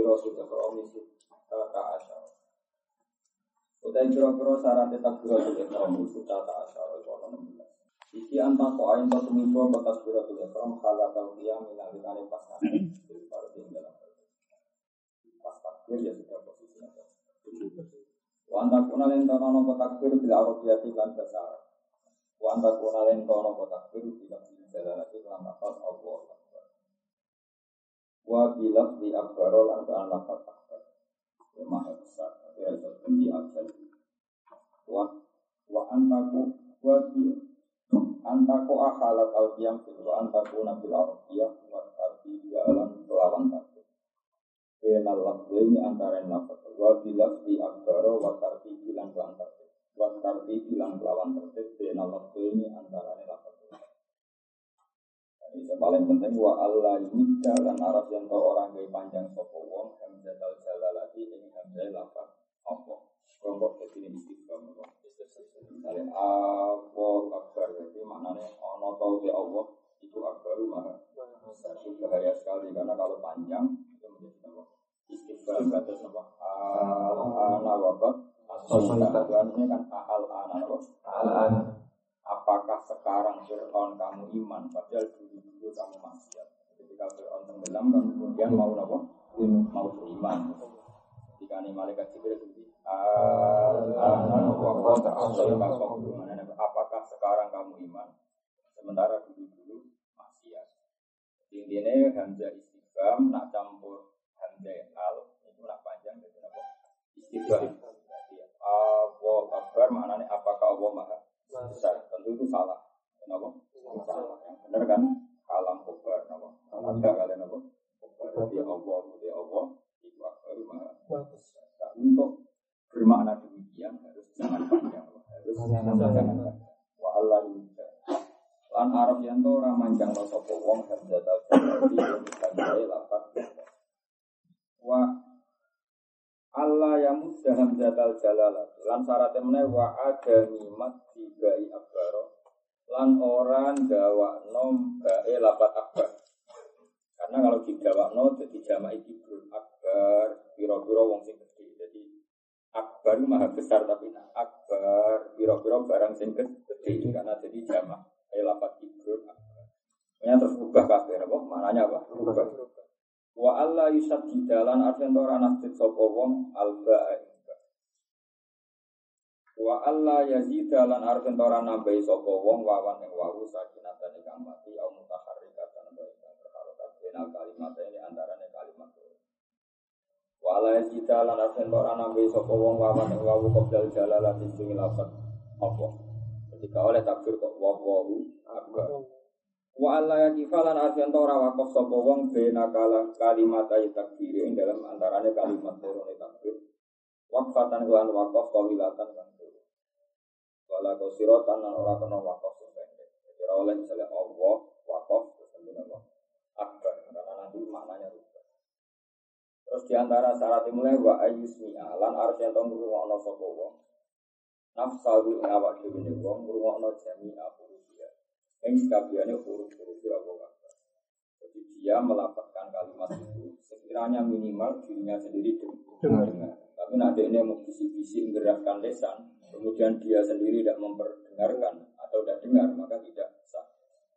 Ikrami sittata asyara. Utai asyara itu ana 16. Iki anta batas takbiratu ikram khala tawqiyam min alikane pas dalam pas ya sudah. Wa kuna len tanono takbir bil arabiyati kan basara. Wa anta kuna lan Allah Akbar. Wa bilaf di akbar lan lafaz akbar. Ya maha besar. Tapi ada seperti akbar. Wa wa antaku wa bi antaku akhalat al qiyam wa antaku nabil arabiyah wa tarbi ya alam lawan takbir. Benal lafzi antara lafaz wa bilaf di akbar wa tarbi bilang lawan takbir. Wa tarbi bilang lawan takbir benal lafzi antara lafaz yang paling penting wa Allah yudha dan Arab yang tau orang gay panjang sopo wong hamzah al jalalati ing hamzah lafaz apa? Kelompok jadi istiqam misalnya Allah akbar jadi maknanya ono tau di Allah itu akbaru maha besar itu bahaya sekali karena kalau panjang itu menjadi nama. Istiqam batas nama ana wabak Asal kan al ana al ana apakah sekarang Fir'aun kamu iman apakah sekarang kamu iman sementara dulu-dulu maksiat intinya hamzah istiqam nak campur hamzah al itu nak panjang jadi apa istiqam Allah Akbar maknanya apakah Allah maha besar tentu itu salah kenapa salah benar kan kalam kobar kenapa ada kalian apa kobar dia Allah dia Allah itu akbar maha besar untuk bermakna demikian harus jangan panjang harus jangan panjang wa Allah lan Arab yang tuh orang manjang lo sopo wong hamzah tau jadi lapat wa Allah yang mudah hamzatal jalalah lan syaratnya meneh wa ada mimat dibai akbaro lan orang gawa nom bae lapat akbar. Karena kalau digawa no jadi jamaah kibrul akbar biro-biro wong sing gede jadi akbar maha besar tapi nah, akbar biro-biro barang sing gede karena jadi jamaah eh lapat kibrul akbar. Ini terus ubah kabeh apa? Mananya apa? Ubah Wa Allah yusad di dalan artian ora nasjid sapa wong alba Wa Allah yazida lan artian ora nambahi sapa wong wawan ing wawu sakinatan ingkang mati au mutaharrikatan wa ingkang berharokat benal kalimat ini antarane kalimat Wa Allah yazida lan artian ora nambahi sapa wong wawan ing wawu qabdal jalalati sing lafat. Apa? Ketika oleh takbir kok wawu akbar Wa alla yakifalan artian tora wakaf sapa wong bena kala kalimat ayat takbir ing dalam antaranya kalimat turun takbir. Wakfatan kelan wakaf kawilatan kan Wala kosirotan lan ora kena wakaf sing pendek. Jadi oleh misalnya Allah wakaf terus kemudian apa? Akbar karena nanti maknanya rubah. Terus di antara syarat mulai wa ayusmi'a lan artian tong ngrungokno sapa wong. Nafsahu ing awak dhewe wong ngrungokno jami'a yang sekabiannya huruf-huruf ya Allah Jadi dia melapatkan kalimat itu sekiranya minimal dirinya sendiri dengar. Tapi nanti ini mau bisi-bisi menggerakkan lesan, kemudian dia sendiri tidak memperdengarkan atau tidak dengar, maka tidak sah.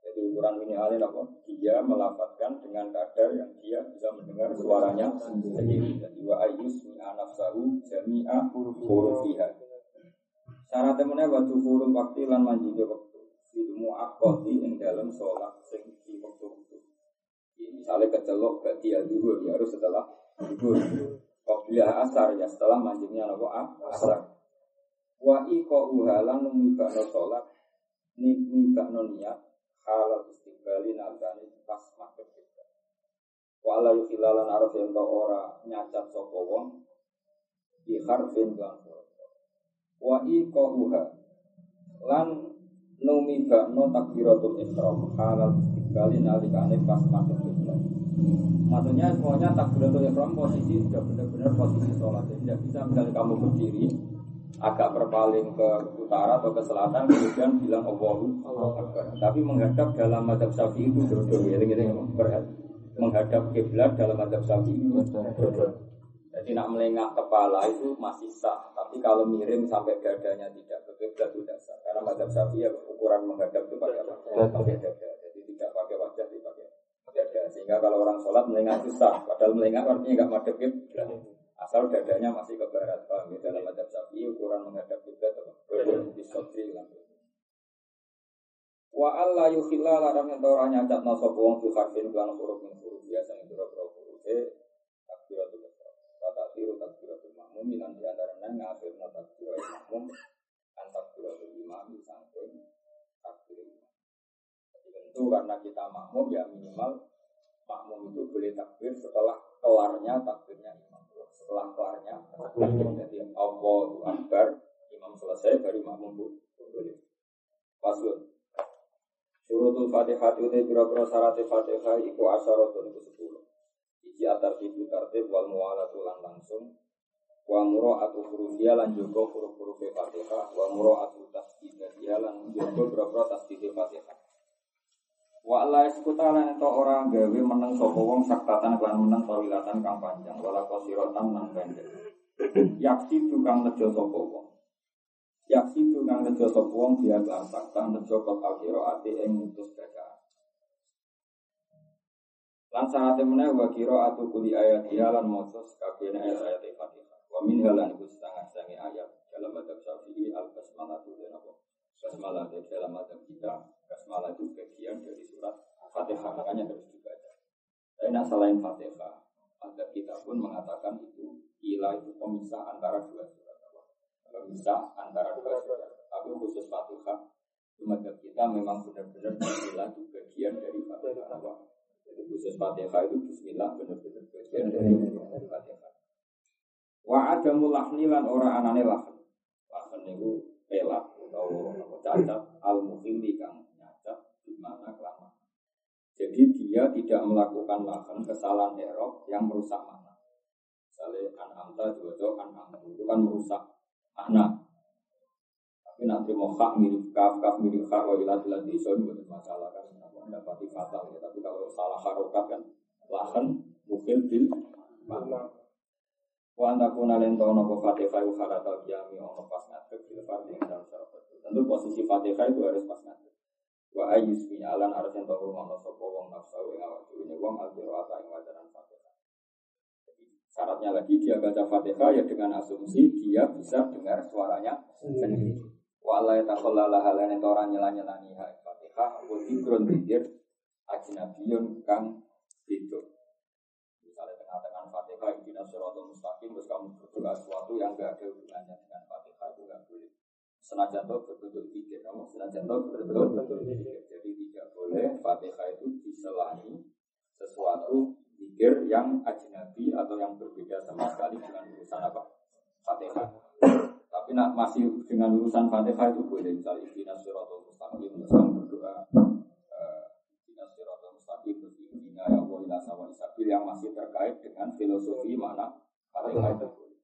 Jadi ukuran minimalnya apa? Dia melapatkan dengan kadar yang dia bisa mendengar suaranya sendiri. Jadi wa ayus mi anafsahu jami'a hurufiha. Syaratnya mana waktu huruf waktu lan manjiga waktu ilmu akoti yang dalam sholat sing di waktu-waktu. Misalnya kecelok berarti ya dulu ya harus setelah duhur. Qobliyah asar ya setelah mancingnya nopo asar. Wa iko uhalan numibakno sholat no niat halal istiqbali nalgani pas maghrib Wala yukhilalan araf yang ora nyacat sapa wong di harfin lan wa iqahuha lan numi bakno takbiratul ihram halal istiqbali nalikane pas madhep kiblat. Maksudnya semuanya takbiratul ihram posisi sudah benar-benar posisi sholat. Jadi tidak bisa misalnya kamu berdiri agak berpaling ke utara atau ke selatan kemudian bilang Allahu Akbar. Tapi menghadap dalam madhab syafi'i itu dua ya, ini berhati menghadap kiblat dalam adab syafi'i jadi nak melengak kepala itu masih sah. Tapi kalau miring sampai dadanya tidak ke kiblat tidak sah. Karena madhab syafi'i ya, ukuran menghadap itu pakai apa pakai dada. Jadi tidak pakai wajah dipakai dada. Sehingga kalau orang sholat melengak itu sah. Padahal melengak artinya nggak madhab kiblat asal dadanya masih ke barat paham ya? Dalam madhab syafi'i ukuran menghadap kiblat apa? Di sotri Wa Allah yukhilla larang yang ora nyacat no sapa wong fi harfin lan huruf min huruf. Biasa yang pira-pira huruf e takbiratul ihram. Wa takbiru takbiratul makmum lan di antaranya ngafirna takbiratul makmum an takbiratul imam sampun takbir Jadi tentu karena kita makmum ya minimal makmum itu boleh takbir setelah kelarnya takbirnya imam. Takbir. Jadi Allahu Akbar imam selesai baru makmum boleh. Paslon. Surutul Fatihah itu biro-biro syarat Fatihah iku asyaratun itu sepuluh. Iji atar tibu tartib wal mu'alatu lan langsung. Wa muro atu huruf dia lan jogo huruf-huruf Fatihah. Wa muro atu tasdid dia lan jogo biro-biro tasdid Fatihah. Wa Allah eskuta lan itu orang gawe menang sapa wong saktatan lan menang tawilatan kang panjang wala qasirotan nang pendek. Yaksi tukang nejo sapa wong. Yaksi itu kang nejo sop wong dia kelan sakta nejo alkiro ati ing mutus bacaan. Lan saat temene wa kiro atu kuli ayat dia lan mocos kabeh ayat ayat Fatihah. Wa min halan iku setengah setengah ayat dalam madhab Syafi'i al basmalah itu dan apa? Basmalah dalam madhab kita. Basmalah itu bagian dari surat Fatihah makanya harus dibaca. Tapi nak selain Fatihah, ada kita pun mengatakan itu ilah itu pemisah antara dua surat bisa antara dua surat. Tapi khusus Fatihah, madhab kita memang benar-benar Bismillah itu bagian dari Fatihah. Jadi khusus Fatihah itu Bismillah benar-benar bagian dari Fatihah. Wa ada mulahni lan ora anane lahan. Lahan itu pelak atau cacat al muhimi kang nyacat di mana kelamaan. Jadi dia tidak melakukan lahan kesalahan erok yang merusak mana. Misalnya an'amta juga an'amta itu kan merusak anak. Tapi nanti mau hak mirip kaf kaf mirip kaf wa ilat ilat di itu bukan masalah kan mendapati fatal ya. Tapi kalau salah harokat kan lahan mungkin bil mana. Wa anta kuna lento nopo fatihah yu halatal jami ono pas ngadeg bil fardhi dalam syarat Tentu posisi fatihah itu harus pas ngadeg. Wa ayyusmi alan harus yang tahu ngono sapa wong nafsu ing awak dhewe wong al-qiraata ing wajaran fatihah. Syaratnya lagi dia baca Fatihah ya dengan asumsi dia bisa dengar suaranya sendiri. Wa ya takhallala halane orang nyela-nyelani Fatihah wa dzikrun dzikir ajnabiyun kang itu. Misalnya tengah-tengah Fatihah inna siratal mustaqim terus kamu berdoa sesuatu yang enggak ada hubungannya dengan Fatihah itu enggak boleh. Senajan toh berbentuk pikir, kamu senajan toh berbentuk pikir. Jadi tidak boleh Fatihah itu diselahi sesuatu zikir yang ajnabi atau yang berbeda sama sekali dengan urusan apa? Fatihah. Tapi nak masih dengan urusan Fatihah itu boleh misalnya ikhlas siratal mustaqim misalnya berdoa eh, siratal mustaqim berdoa ya Allah ila sawa isabil yang masih terkait dengan filosofi mana Fatihah itu boleh.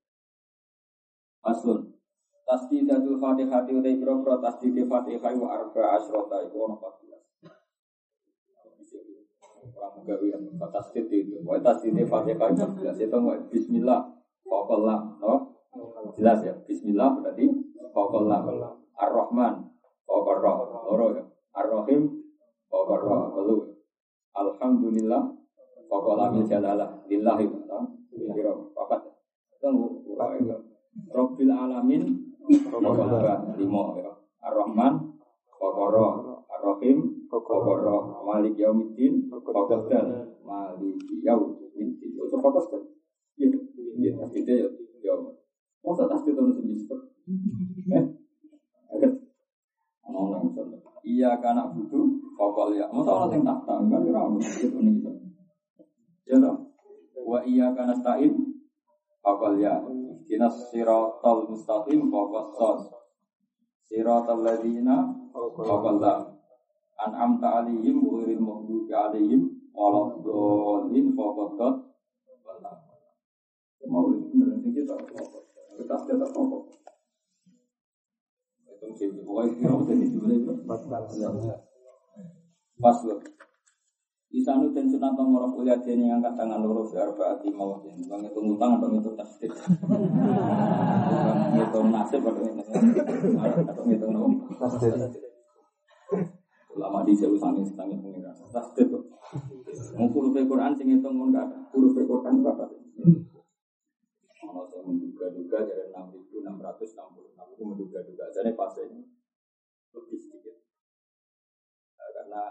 Asun Tasdidatul Fatihah itu biro-biro tasdidul Fatihah wa arba asrota itu 14 orang gawean batas titik itu. Mau tasdid fatihah itu jelas. Itu mau Bismillah Fakallah no? Jelas ya Bismillah berarti Fakallah Ar-Rahman Fakarrah loro ya. Ar-Rahim Fakarrah lalu Alhamdulillah Fakallah min jalalah. Lillahi Kira papat Tunggu Rabbil Alamin Fakallah Lima ya. Ar-Rahman Fakarrah Ar-Rahim Kokoro Malik Yaumiddin Kokosdan Malik Yaumiddin. Itu Kokosdan Iya Iya Tasdidnya ya Ya Masa tasdid itu Eh? Agak Ngomong misalnya Iya karena butuh Kokol ya. Masa orang yang tak tahu Kan kira Itu nih Ya tak iyyaka nasta'in Fakal ya. Ihdinas siratal mustaqim Fakal sod Siratal ladina Fakal la An'amta alihim Ghairil maghdubi alihim Waladhdallin Fakal dot Mau ini kita kita? Itu sih pokoknya kita jadi dulu Pas loh. Di sana dan sunat nomor kuliah yang angkat tangan loro di arbaati mau jadi bang itu ngutang atau itu tasdid. Itu nasib atau itu atau itu nom tasdid. Lama di jauh sangi sangi pengiran tasdid. Mau huruf Quran sing itu mun kata huruf Quran kata. Kalau saya menduga-duga dari enam ribu enam ratus enam puluh enam itu menduga-duga. Jadi pas ini lebih sedikit. Nah, karena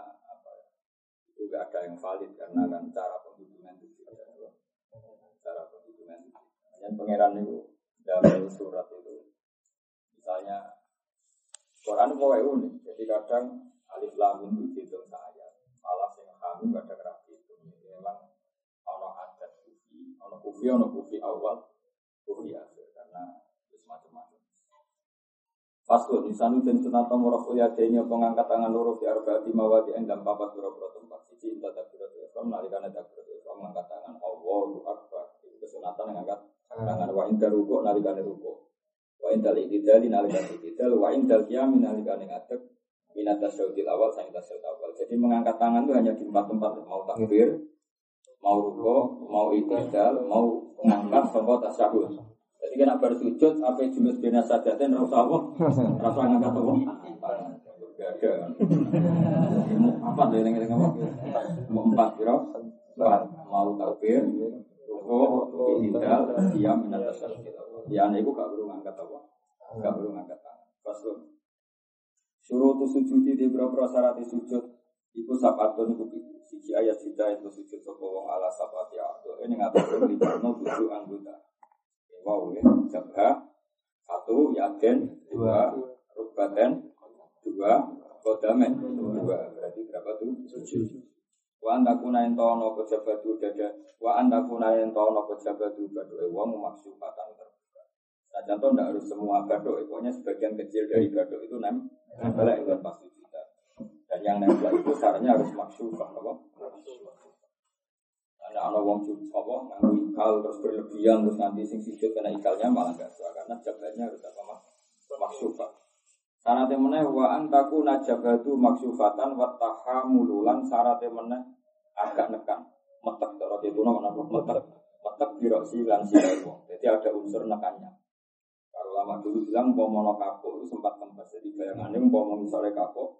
juga ada yang valid karena kan cara penghitungan itu ada cara penghitungan dan pangeran itu dalam surat itu misalnya Quran mau unik jadi kadang alif lam itu dihitung saya. Malah yang kami kadang rapi itu. Memang ono adat kufi ono kufi ono kufi awal kufi akhir karena itu macam-macam. Pasul di sana dan sunat nomor kuliahnya pengangkat tangan lurus di arbaati mawadi dan papat berapa tempat. Siji inta takbirat ihram nalikan takbirat ihram mengangkat tangan. Allahu akbar. Itu kesunatan yang angkat tangan. Wa inda ruku nalikan ruku. Wa inda itidal nalikan itidal wa inda qiyam nalikan ngadeg minat tasyahudil awal sang tasyahud awal jadi mengangkat tangan itu hanya di empat tempat mau takbir mau ruku mau itidal mau mengangkat sampai tasyahud jadi kena bersujud, apa jenis bina saja dan rasa apa? Rasa ngangkat apa? Gak ada. Apa tuh yang apa? Mau empat kira? Empat. Mau takbir, rukuk, hidal, diam, minat dasar. Ya, itu gak perlu ngangkat apa? Gak perlu ngangkat tangan. Paslon. Suruh tu sujud di beberapa syarat sujud. Iku sapatun iku siji ayat juta itu sujud sapa wong ala sapati abdo. Ini ngatur libatno tujuh anggota. Wow, ya. Jabha, satu, yaden, dua, rubaten, dua, kodamen, dua. Berarti berapa tuh? Tujuh. Wa anta kuna ento ana pejabatu dada. Wa anta kuna ento ana pejabatu badoke wong maksudatan terbuka. Nah, contoh tidak harus semua badok, pokoknya sebagian kecil dari badok itu nem, nempel itu pasti kita. Dan yang nempel itu syaratnya harus maksufah, apa? Ada anak wong apa nganggu ikal terus berlebihan terus nanti sing sujud kena ikalnya malah gak suka karena jabatnya harus apa maksufah. Syarat meneh wa antaku najabatu maksufatan wa tahamululan syarat meneh agak nekan metek cara itu nama metek metek biroksi lan sirai Jadi ada unsur nekannya. Kalau lama dulu bilang mau kapok itu sempat kempes. Jadi bayangannya mau misalnya kapok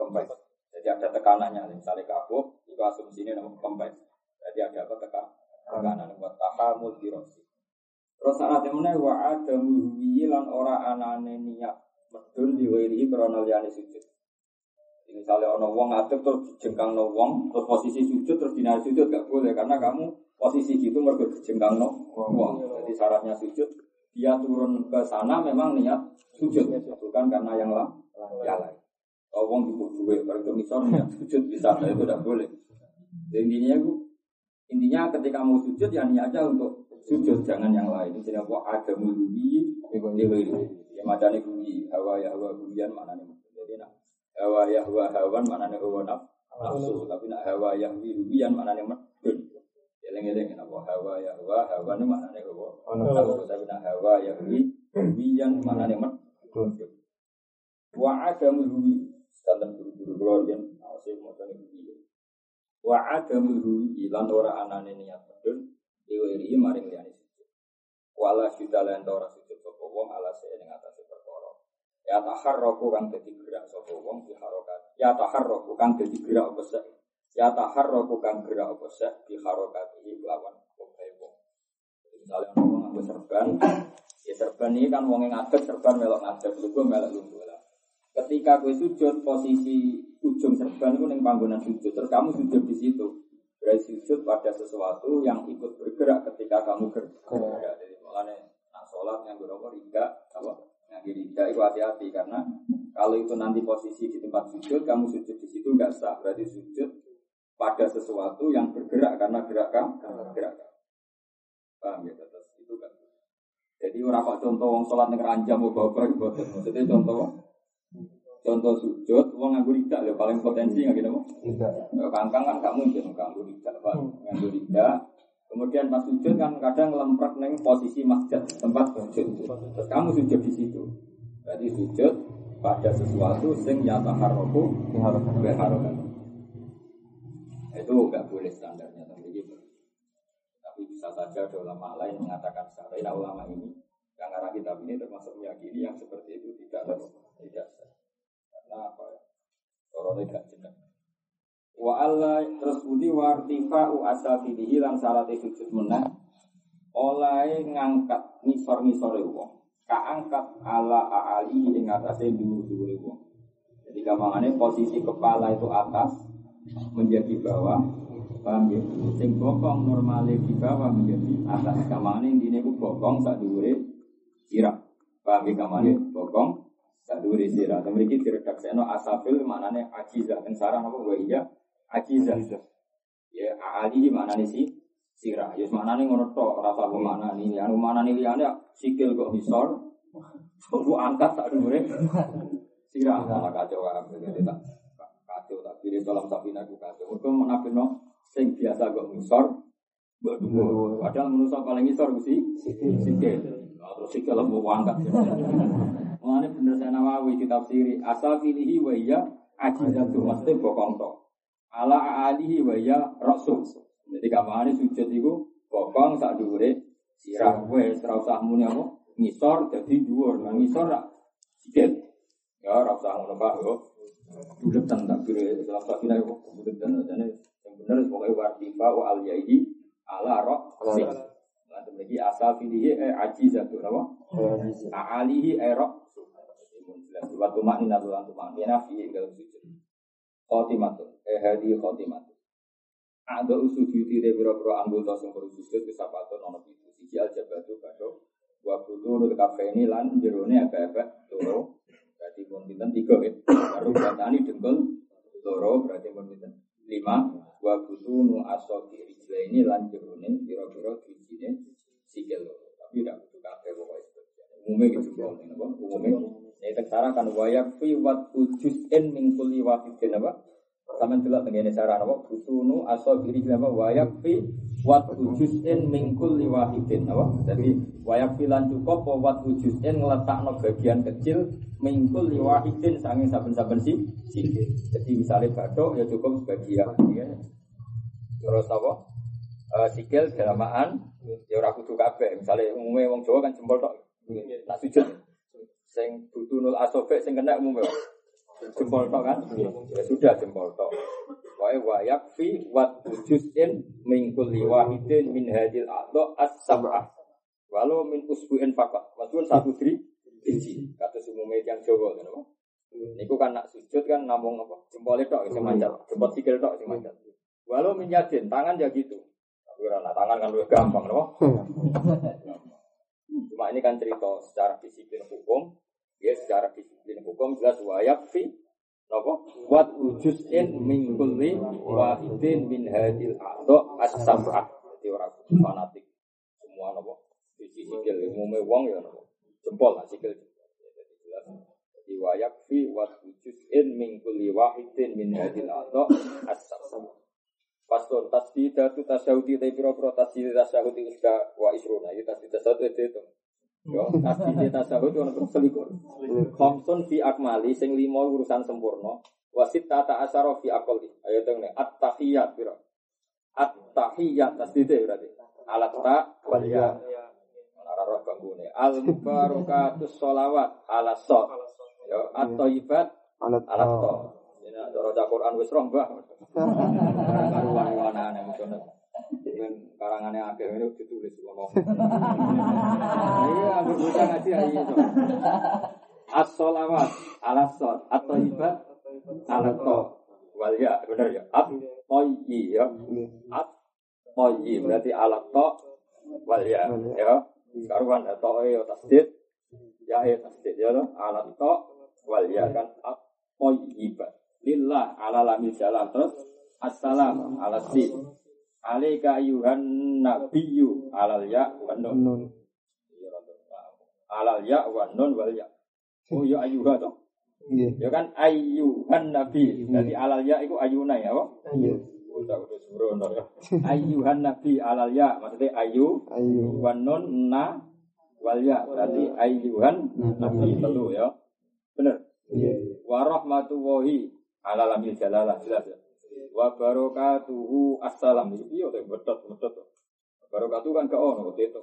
kempes. Jadi ada tekanannya misalnya kapok itu asumsinya nama kempes. Jadi ada apa tekan tekanan buat tahamul dirosi. Terus saat mana wa ada lan ora anane niat medun diwiri krono sujud. Misalnya ono wong ngadep terus jengkang no wong terus posisi sujud terus dinari sujud gak boleh karena kamu posisi gitu mergo jengkang no wong. Jadi syaratnya sujud dia turun ke sana memang niat sujud bukan karena yang lain. Yang lain. Oh, wong di duwe, kalau misalnya niat sujud bisa, itu tidak boleh. Jadi intinya itu Intinya ketika mau sujud ya niatnya untuk sujud jangan yang lain. Jadi apa ada mulubi Ya macamnya bunyi hawa ya hawa bunyian mana nih? Jadi nak hawa ya hawa hawan mana nih hawa nafsu. Tapi nak hawa ya bunyian mana nih medun. Eleng-eleng apa hawa ya hawa hawan mana nih hawa nafsu. Tapi nak hawa ya bunyian mana nih medun. Wa ada mulubi. Standar guru-guru keluarga. Awas mau tanya wa adamul ilan ora anane niat medun diwiri maring liyane sujud wala syuda lan ora sujud sapa wong ala sing ing atase perkara ya taharraku kang dadi gerak sapa wong di harokat ya taharraku kang dadi gerak apa sek ya taharraku kang gerak apa sek di harokat iki lawan obahe wong misalnya wong nganggo serban ya serban ini kan wong ngadeg serban melok ngadeg lugu melok lugu Ketika gue sujud, posisi ujung serban itu neng panggonan sujud. Terus kamu sujud di situ. Berarti sujud pada sesuatu yang ikut bergerak ketika kamu bergerak. Jadi mulanya nah sholat yang berapa riga, apa yang riga itu hati-hati karena kalau itu nanti posisi di tempat sujud, kamu sujud di situ nggak sah. Berarti sujud pada sesuatu yang bergerak karena gerak kamu gerak. Paham ya? Terus itu kan. Jadi orang kok contoh wong sholat ning ranjam mau bawa boten. Maksudnya contoh contoh sujud, wong nganggo lidak lho paling potensi nggak gitu. Tidak. Kangkang kan gak mungkin nganggo lidak, Pak. Nganggo lidak. Kemudian pas sujud kan kadang ngelemprak neng posisi masjid tempat sujud. Terus kamu sujud di situ. Berarti sujud pada sesuatu sing nyata haroku berharokan. Itu nggak boleh standarnya tapi gitu. Tapi bisa saja ada ulama lain mengatakan secara nah, ulama ini arah kitab ini termasuk meyakini yang seperti itu tidak tidak sah. Karena apa ya? Orangnya tidak jenak. Wa Allah terus budi wartifa u asafidihi lan salate sujud menah oleh ngangkat nisor-nisore wong kaangkat ala aali ing atase dhuwur-dhuwure wong. Jadi gampangane posisi kepala itu atas menjadi bawah. Paham ya? Sing bokong normale di bawah menjadi atas. Gampangane intine ku bokong sak dhuwure sirah. Paham ya gampangane bokong sak dhuwure sirah. Tapi iki diredaksekno asafil maknane ajizah. Ing sarang apa wa iya ajizah. Ya aali maknane sih sirah. Ya nih ngono tok, ora tau maknani. Anu maknani liyane sikil kok misor. Bu angkat tak dure. Sirah malah kacau kabeh. Tak dalam sapina ku kacau. Mergo menapino sing biasa kok misor. Padahal manusia paling misor mesti sikil. Terus sikil mau angkat. Mengenai bener saya nawawi kitab siri asal filihi wa iya ajizatu mesti bokong tok. Ala alihi wa iya rasul. Jadi kamane sujud itu bokong sak dhuwure sirah wis ora usah muni apa ngisor dadi dhuwur. Nah ngisor rak sikit. Ya ora usah ngono Pak. Buletan tak kira dalam sakina yo buletan jane yang bener pokoke wartifa wa al yaidi ala sik. Nanti lagi asal filihi e ajizatu napa? Alihi e ra. Waktu maknina tulan tumak Kena fi dalam sujud. Khotimatun. Eh hadi khotimatun. Ada beauty de biro-biro anggota sing sujud itu. Bado wa nul ini lan jerone apa-apa. Berarti pinten tiga ya. Baru batani dengkul loro berarti pinten lima. Wa kudu nu asoti rijla ini lan jerone biro-biro dijine sikil loro. Tapi tidak butuh kafe pokoknya. Umumnya gitu bang, umumnya. Ini teksara kan wayak fi wat ujus en mingkuli wafidin apa? Sama delok tengene cara apa busunu asal diri apa wayak fi wat ujusin mingkul liwahidin apa? Jadi wayak lan cukup wat ujusin ngletakno bagian kecil mingkul liwahidin sanging saben-saben si jadi misalnya batok ya cukup sebagian. Ya. terus apa? Uh, sikil ya ora kudu kabeh. Misalnya umumnya wong Jawa kan jempol tok tak sujud. Sing butunul asobe sing kena umumnya jempol tok kan? Ya sudah jempol tok. Wae wayak fi wat in mingkul liwahidin min hadil atau as-sab'ah. Walau min usbu'in fakat. Maksudnya satu diri biji. Kata umumnya yang Jawa kan apa? Niku kan nak sujud kan namung apa? Jempol tok sing manjat, jempol sikil tok sing manjat. Walau minyadin tangan ya gitu. Tapi ora tangan kan lebih gampang loh. Cuma ini kan cerita secara disiplin hukum Ya secara disiplin hukum jelas wayak fi Apa? Wat ujusin min kulli wahidin min hadil atau as-sab'ah. Orang fanatik. Semua apa? Sisi sikil. Umumnya wong ya apa? Jempol lah sikil. Jadi jelas. Jadi wayak fi wat min kulli wahidin min hadil atau as-sab'ah. Pastor tu tasyahudi tapi pura-pura tasdidah tasyahudi wa isruna. Itu tasdidah tasyahudi itu. Yo, tasbih tasawuf ono terus selikur. Khamsun fi akmali sing lima urusan sempurna. Wasit tata asyara fi aqli. Ayo teng at-tahiyat pira. At-tahiyat tasbih berarti. Alat ta wal ya. Ora roh banggune. Al barakatus sholawat ala sot. Yo, at-thayyibat alat to. Ini ada Quran wis roh, Mbah. Karuan ana dengan karangannya akhir ini ditulis ngomong. Iya, aku bisa ngaji aja itu. As-solawat ala sol atau ibad ala to wal ya benar ya. At toyi ya at toyi berarti ala to wal ya. Ya. Karuan atau ya tasdid. Ya ya tasdid ya ala to wal ya kan? At toyi lillah ala lamil jalan terus assalam ala Alaika ayuhan nabiyyu alal ya wa nun. Iya. Alal ya wa nun wal ya. Oh ya ayuha toh. Nggih. Ya kan ayuhan nabi. Jadi alal ya iku ayuna ya, apa? Nggih. Udah udah sembrono ya. Ayuhan nabi alal ya maksudnya ayu Ayu. wa nun na wal ya. Berarti ayuhan nabi telu ya. Bener. Nggih. Wa rahmatullahi ala lamil jalalah jelas ya. Wa barakatuhu assalam. Iya teh betot betot. Barakatuh kan ke ono itu.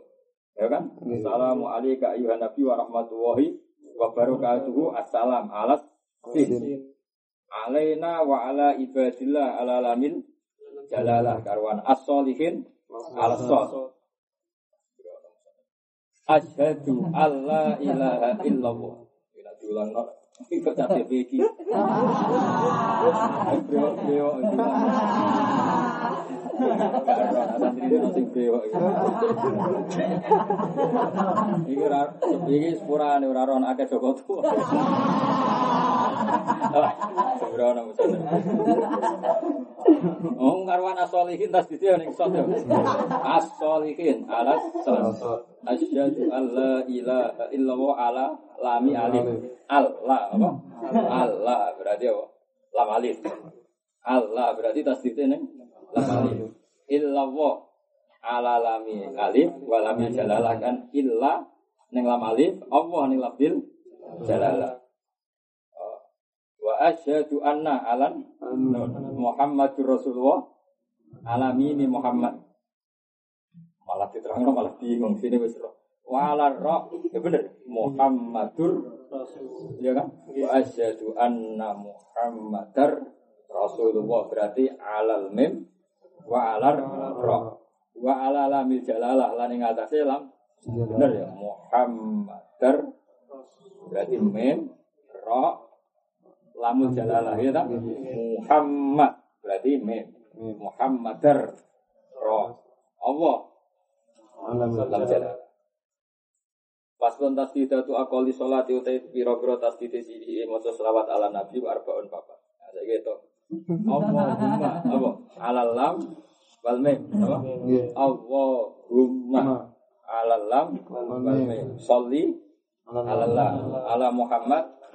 Ya kan? Nggih. Assalamu alayka ayuhan nabi wa rahmatullahi wa barakatuhu assalam alas sin. Alaina wa ala ibadillah ala lamil jalalah karwan as-solihin ala sol. Asyhadu alla ilaha illallah. Kita diulang iki pecah dhewe iki. Iki ora iki sporane ora ron akeh Joko tuwa. Sembrono musane. Oh, karwan as-solihin tas dite ning sot yo. As-solihin alas sol. Asyhadu an la ilaha illallah ala lami alif. Allah apa? Allah berarti apa? Lam alif. Allah berarti tasdidnya ning lam alif. Illallah ala lami alif wa lam jalalah kan illa ning lam alif Allah ning lafzil jalalah. Wa asyhadu anna alan Muhammadur Rasulullah alami ini Muhammad. Malah diterangno malah bingung. Sini wis. Wa ala roh. Ya bener. Muhammadur ya kan? Wa asyhadu anna Muhammadar Rasulullah. Berarti alal mim wa alar roh. Wa ala lamil jalalah. Lan ing atase lam. Bener ya? Muhammadar berarti mim roh lamul jalalah ya tak? Muhammad. Berarti mim Muhammadar. Roh Allah. Lam jalalah. Paslon tasdida tu akoli sholat utai piro-piro tasdida sidi maca selawat ala nabi arbaun papa. Nah, saya gitu. Allahumma apa? Alal lam wal mim. Apa? Allahumma. Alal lam wal mim. Sholli alal lam. ala Muhammad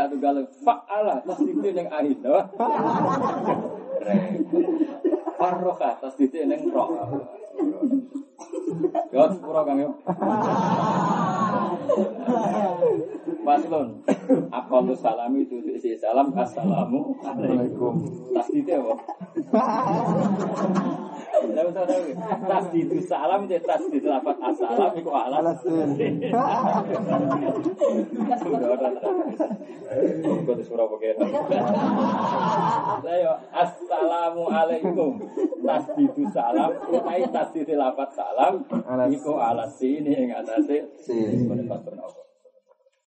Ya tuh galau fa'ala tasdidin yang akhir no? Farroka tasdidin yang roh. Yo sepuro kang yo. Paslon Aku salam itu isi salam Assalamu alaikum. Tasdidin apa? Tahu. Tasdid salam dia tasdid lafaz assalam iku alas. Kau tu surah pakai. Ayo assalamu alaikum. Tasdid salam utai tasdid lafaz salam iku alas sini yang atasnya. Sin. Mana pastor apa?